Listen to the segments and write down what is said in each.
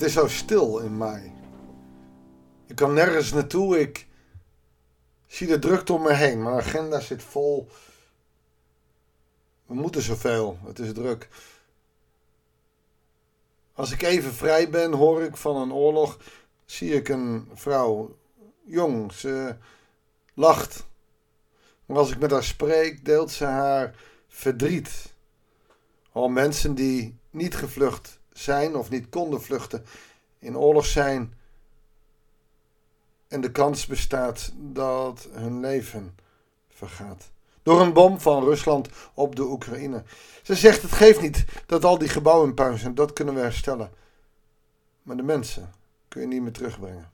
Het is zo stil in mij. Ik kan nergens naartoe. Ik zie de drukte om me heen. Mijn agenda zit vol. We moeten zoveel. Het is druk. Als ik even vrij ben, hoor ik van een oorlog. Zie ik een vrouw. Jong, ze lacht. Maar als ik met haar spreek, deelt ze haar verdriet. Al mensen die niet gevlucht zijn of niet konden vluchten, in oorlog zijn. En de kans bestaat dat hun leven vergaat. Door een bom van Rusland op de Oekraïne. Ze zegt: het geeft niet dat al die gebouwen in puin zijn, dat kunnen we herstellen. Maar de mensen kun je niet meer terugbrengen.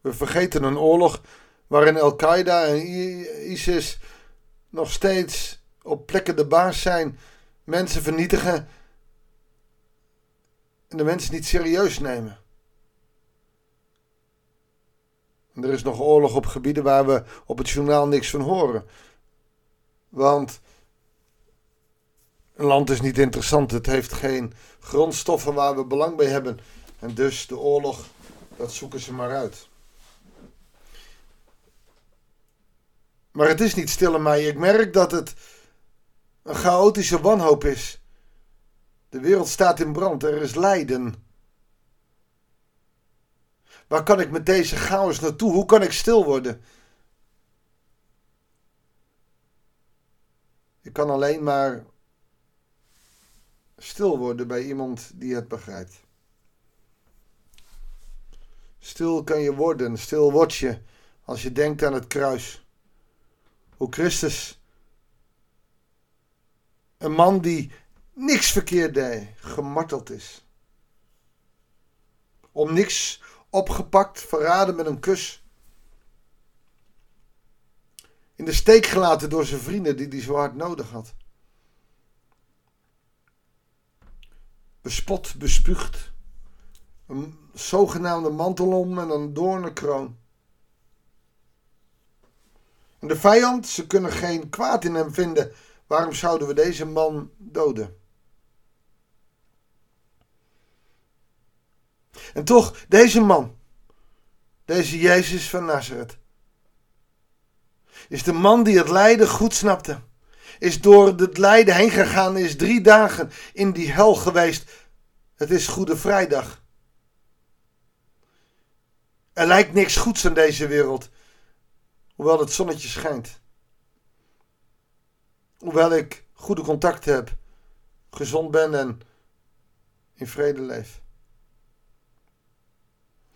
We vergeten een oorlog waarin Al-Qaeda en ISIS nog steeds op plekken de baas zijn, mensen vernietigen en de mensen niet serieus nemen. En er is nog oorlog op gebieden waar we op het journaal niks van horen. Want een land is niet interessant, het heeft geen grondstoffen waar we belang bij hebben. En dus de oorlog, dat zoeken ze maar uit. Maar het is niet stil in mij. Ik merk dat het een chaotische wanhoop is. De wereld staat in brand, er is lijden. Waar kan ik met deze chaos naartoe? Hoe kan ik stil worden? Ik kan alleen maar stil worden bij iemand die het begrijpt. Stil kan je worden, stil word je als je denkt aan het kruis. Hoe Christus, een man die niks verkeerd deed, gemarteld is. Om niks opgepakt, verraden met een kus. In de steek gelaten door zijn vrienden die hij zo hard nodig had. Bespot, bespuugd. Een zogenaamde mantel om en een doornenkroon. En de vijand, ze kunnen geen kwaad in hem vinden. Waarom zouden we deze man doden? En toch, deze man, deze Jezus van Nazareth, is de man die het lijden goed snapte. Is door het lijden heen gegaan, is drie dagen in die hel geweest. Het is Goede Vrijdag. Er lijkt niks goeds aan deze wereld, hoewel het zonnetje schijnt. Hoewel ik goede contacten heb, gezond ben en in vrede leef.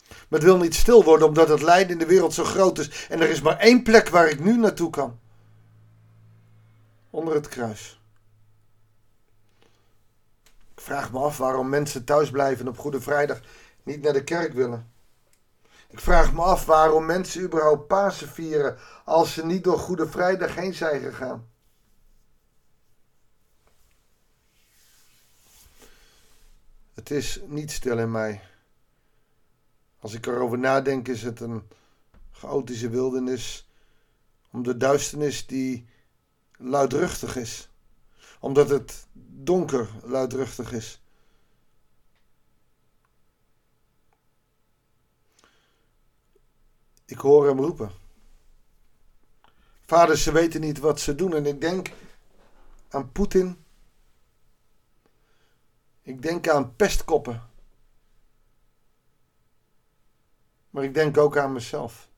Maar het wil niet stil worden omdat het lijden in de wereld zo groot is. En er is maar één plek waar ik nu naartoe kan. Onder het kruis. Ik vraag me af waarom mensen thuis blijven op Goede Vrijdag niet naar de kerk willen. Ik vraag me af waarom mensen überhaupt Pasen vieren als ze niet door Goede Vrijdag heen zijn gegaan. Het is niet stil in mij. Als ik erover nadenk, is het een chaotische wildernis. Om de duisternis die luidruchtig is. Omdat het donker luidruchtig is. Ik hoor hem roepen. Vaders, ze weten niet wat ze doen. En ik denk aan Poetin. Ik denk aan pestkoppen. Maar ik denk ook aan mezelf.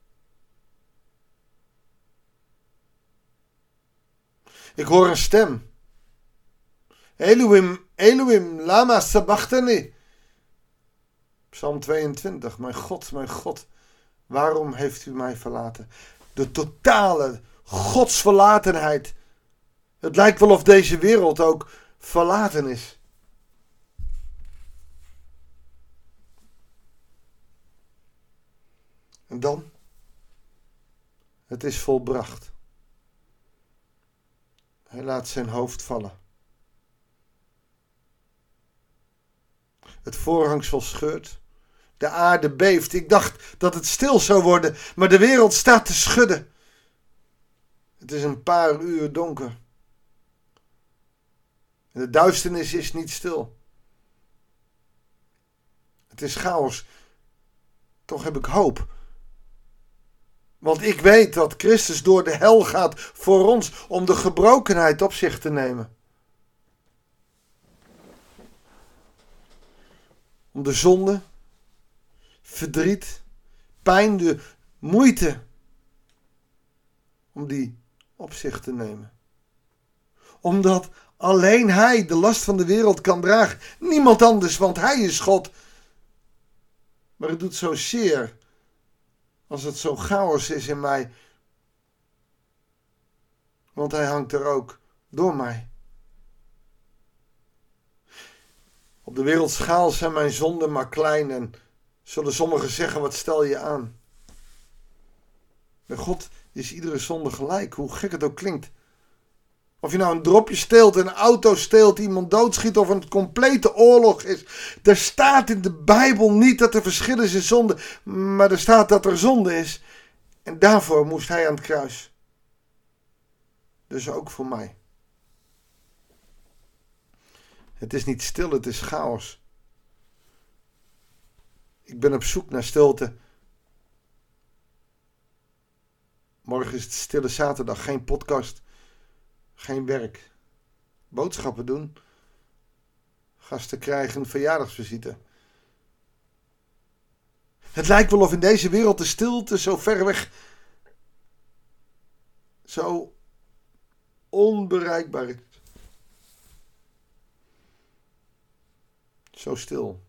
Ik hoor een stem. Elohim, Elohim, lama sabachthani. Psalm 22. Mijn God, mijn God, waarom heeft u mij verlaten? De totale godsverlatenheid. Het lijkt wel of deze wereld ook verlaten is. En dan? Het is volbracht. Hij laat zijn hoofd vallen. Het voorhangsel scheurt. De aarde beeft. Ik dacht dat het stil zou worden, maar de wereld staat te schudden. Het is een paar uur donker. de duisternis is niet stil. Het is chaos. Toch heb ik hoop. Want ik weet dat Christus door de hel gaat voor ons om de gebrokenheid op zich te nemen. Om de zonde, verdriet, pijn, de moeite, om die op zich te nemen. Omdat alleen Hij de last van de wereld kan dragen. Niemand anders, want Hij is God. Maar het doet zo zeer als het zo chaos is in mij. Want Hij hangt er ook door mij. Op de wereldschaal zijn mijn zonden maar klein en zullen sommigen zeggen: wat stel je aan? Bij God is iedere zonde gelijk, hoe gek het ook klinkt. Of je nou een dropje steelt, een auto steelt, iemand doodschiet of een complete oorlog is. Er staat in de Bijbel niet dat er verschil is in zonde, maar er staat dat er zonde is. En daarvoor moest hij aan het kruis. Dus ook voor mij. Het is niet stil, het is chaos. Ik ben op zoek naar stilte. Morgen is het stille zaterdag, geen podcast, geen werk. Boodschappen doen, gasten krijgen, verjaardagsvisite. Het lijkt wel of in deze wereld de stilte zo ver weg, zo onbereikbaar is. Zo stil.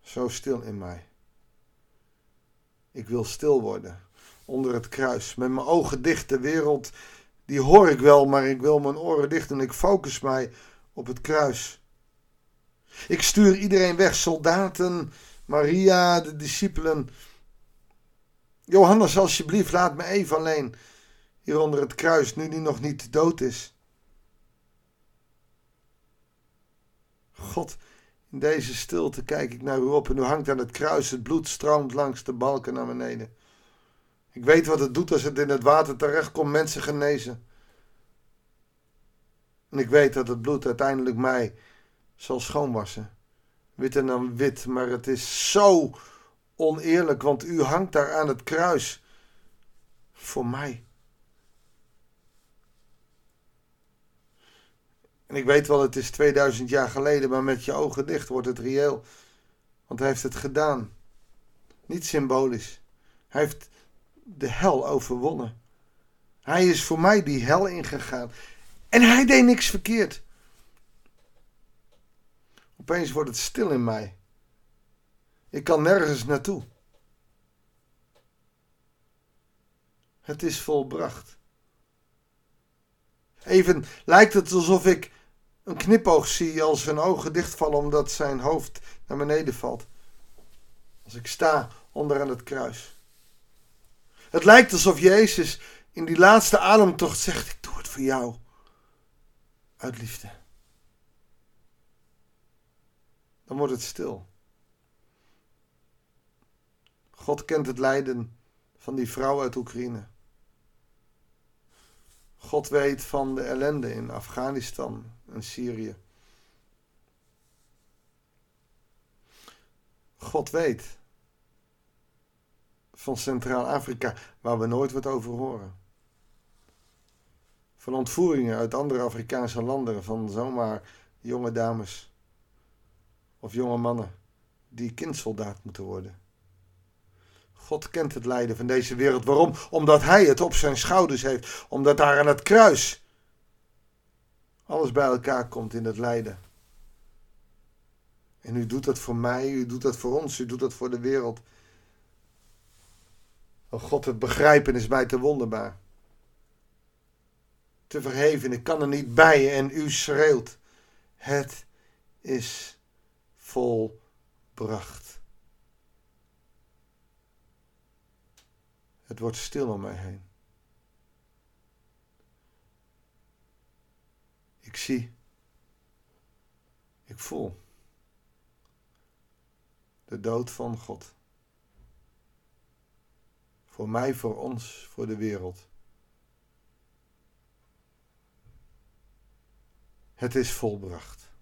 Zo stil in mij. Ik wil stil worden onder het kruis. Met mijn ogen dicht. De wereld, die hoor ik wel, maar ik wil mijn oren dicht en ik focus mij op het kruis. Ik stuur iedereen weg, soldaten, Maria, de discipelen. Johannes, alsjeblieft, laat me even alleen hier onder het kruis, nu die nog niet dood is. God, in deze stilte kijk ik naar u op en u hangt aan het kruis, het bloed stroomt langs de balken naar beneden. Ik weet wat het doet als het in het water terechtkomt, mensen genezen. En ik weet dat het bloed uiteindelijk mij zal schoonwassen. Wit en dan wit, maar het is zo oneerlijk, want u hangt daar aan het kruis voor mij. En ik weet wel, het is 2000 jaar geleden, maar met je ogen dicht wordt het reëel. Want hij heeft het gedaan. Niet symbolisch. Hij heeft de hel overwonnen. Hij is voor mij die hel ingegaan. En hij deed niks verkeerd. Opeens wordt het stil in mij. Ik kan nergens naartoe. Het is volbracht. Even lijkt het alsof ik een knipoog zie als zijn ogen dichtvallen omdat zijn hoofd naar beneden valt. Als ik sta onder aan het kruis. Het lijkt alsof Jezus in die laatste ademtocht zegt: Ik doe het voor jou. Uit liefde. Dan wordt het stil. God kent het lijden van die vrouw uit Oekraïne. God weet van de ellende in Afghanistan en Syrië. God weet van Centraal-Afrika, waar we nooit wat over horen. Van ontvoeringen uit andere Afrikaanse landen van zomaar jonge dames of jonge mannen die kindsoldaat moeten worden. God kent het lijden van deze wereld. Waarom? Omdat Hij het op zijn schouders heeft. Omdat daar aan het kruis alles bij elkaar komt in het lijden. En u doet dat voor mij, u doet dat voor ons, u doet dat voor de wereld. Oh God, het begrijpen is mij te wonderbaar. Te verheven, ik kan er niet bij en u schreeuwt. Het is volbracht. Het wordt stil om mij heen. Ik zie. Ik voel. De dood van God. Voor mij, voor ons, voor de wereld. Het is volbracht.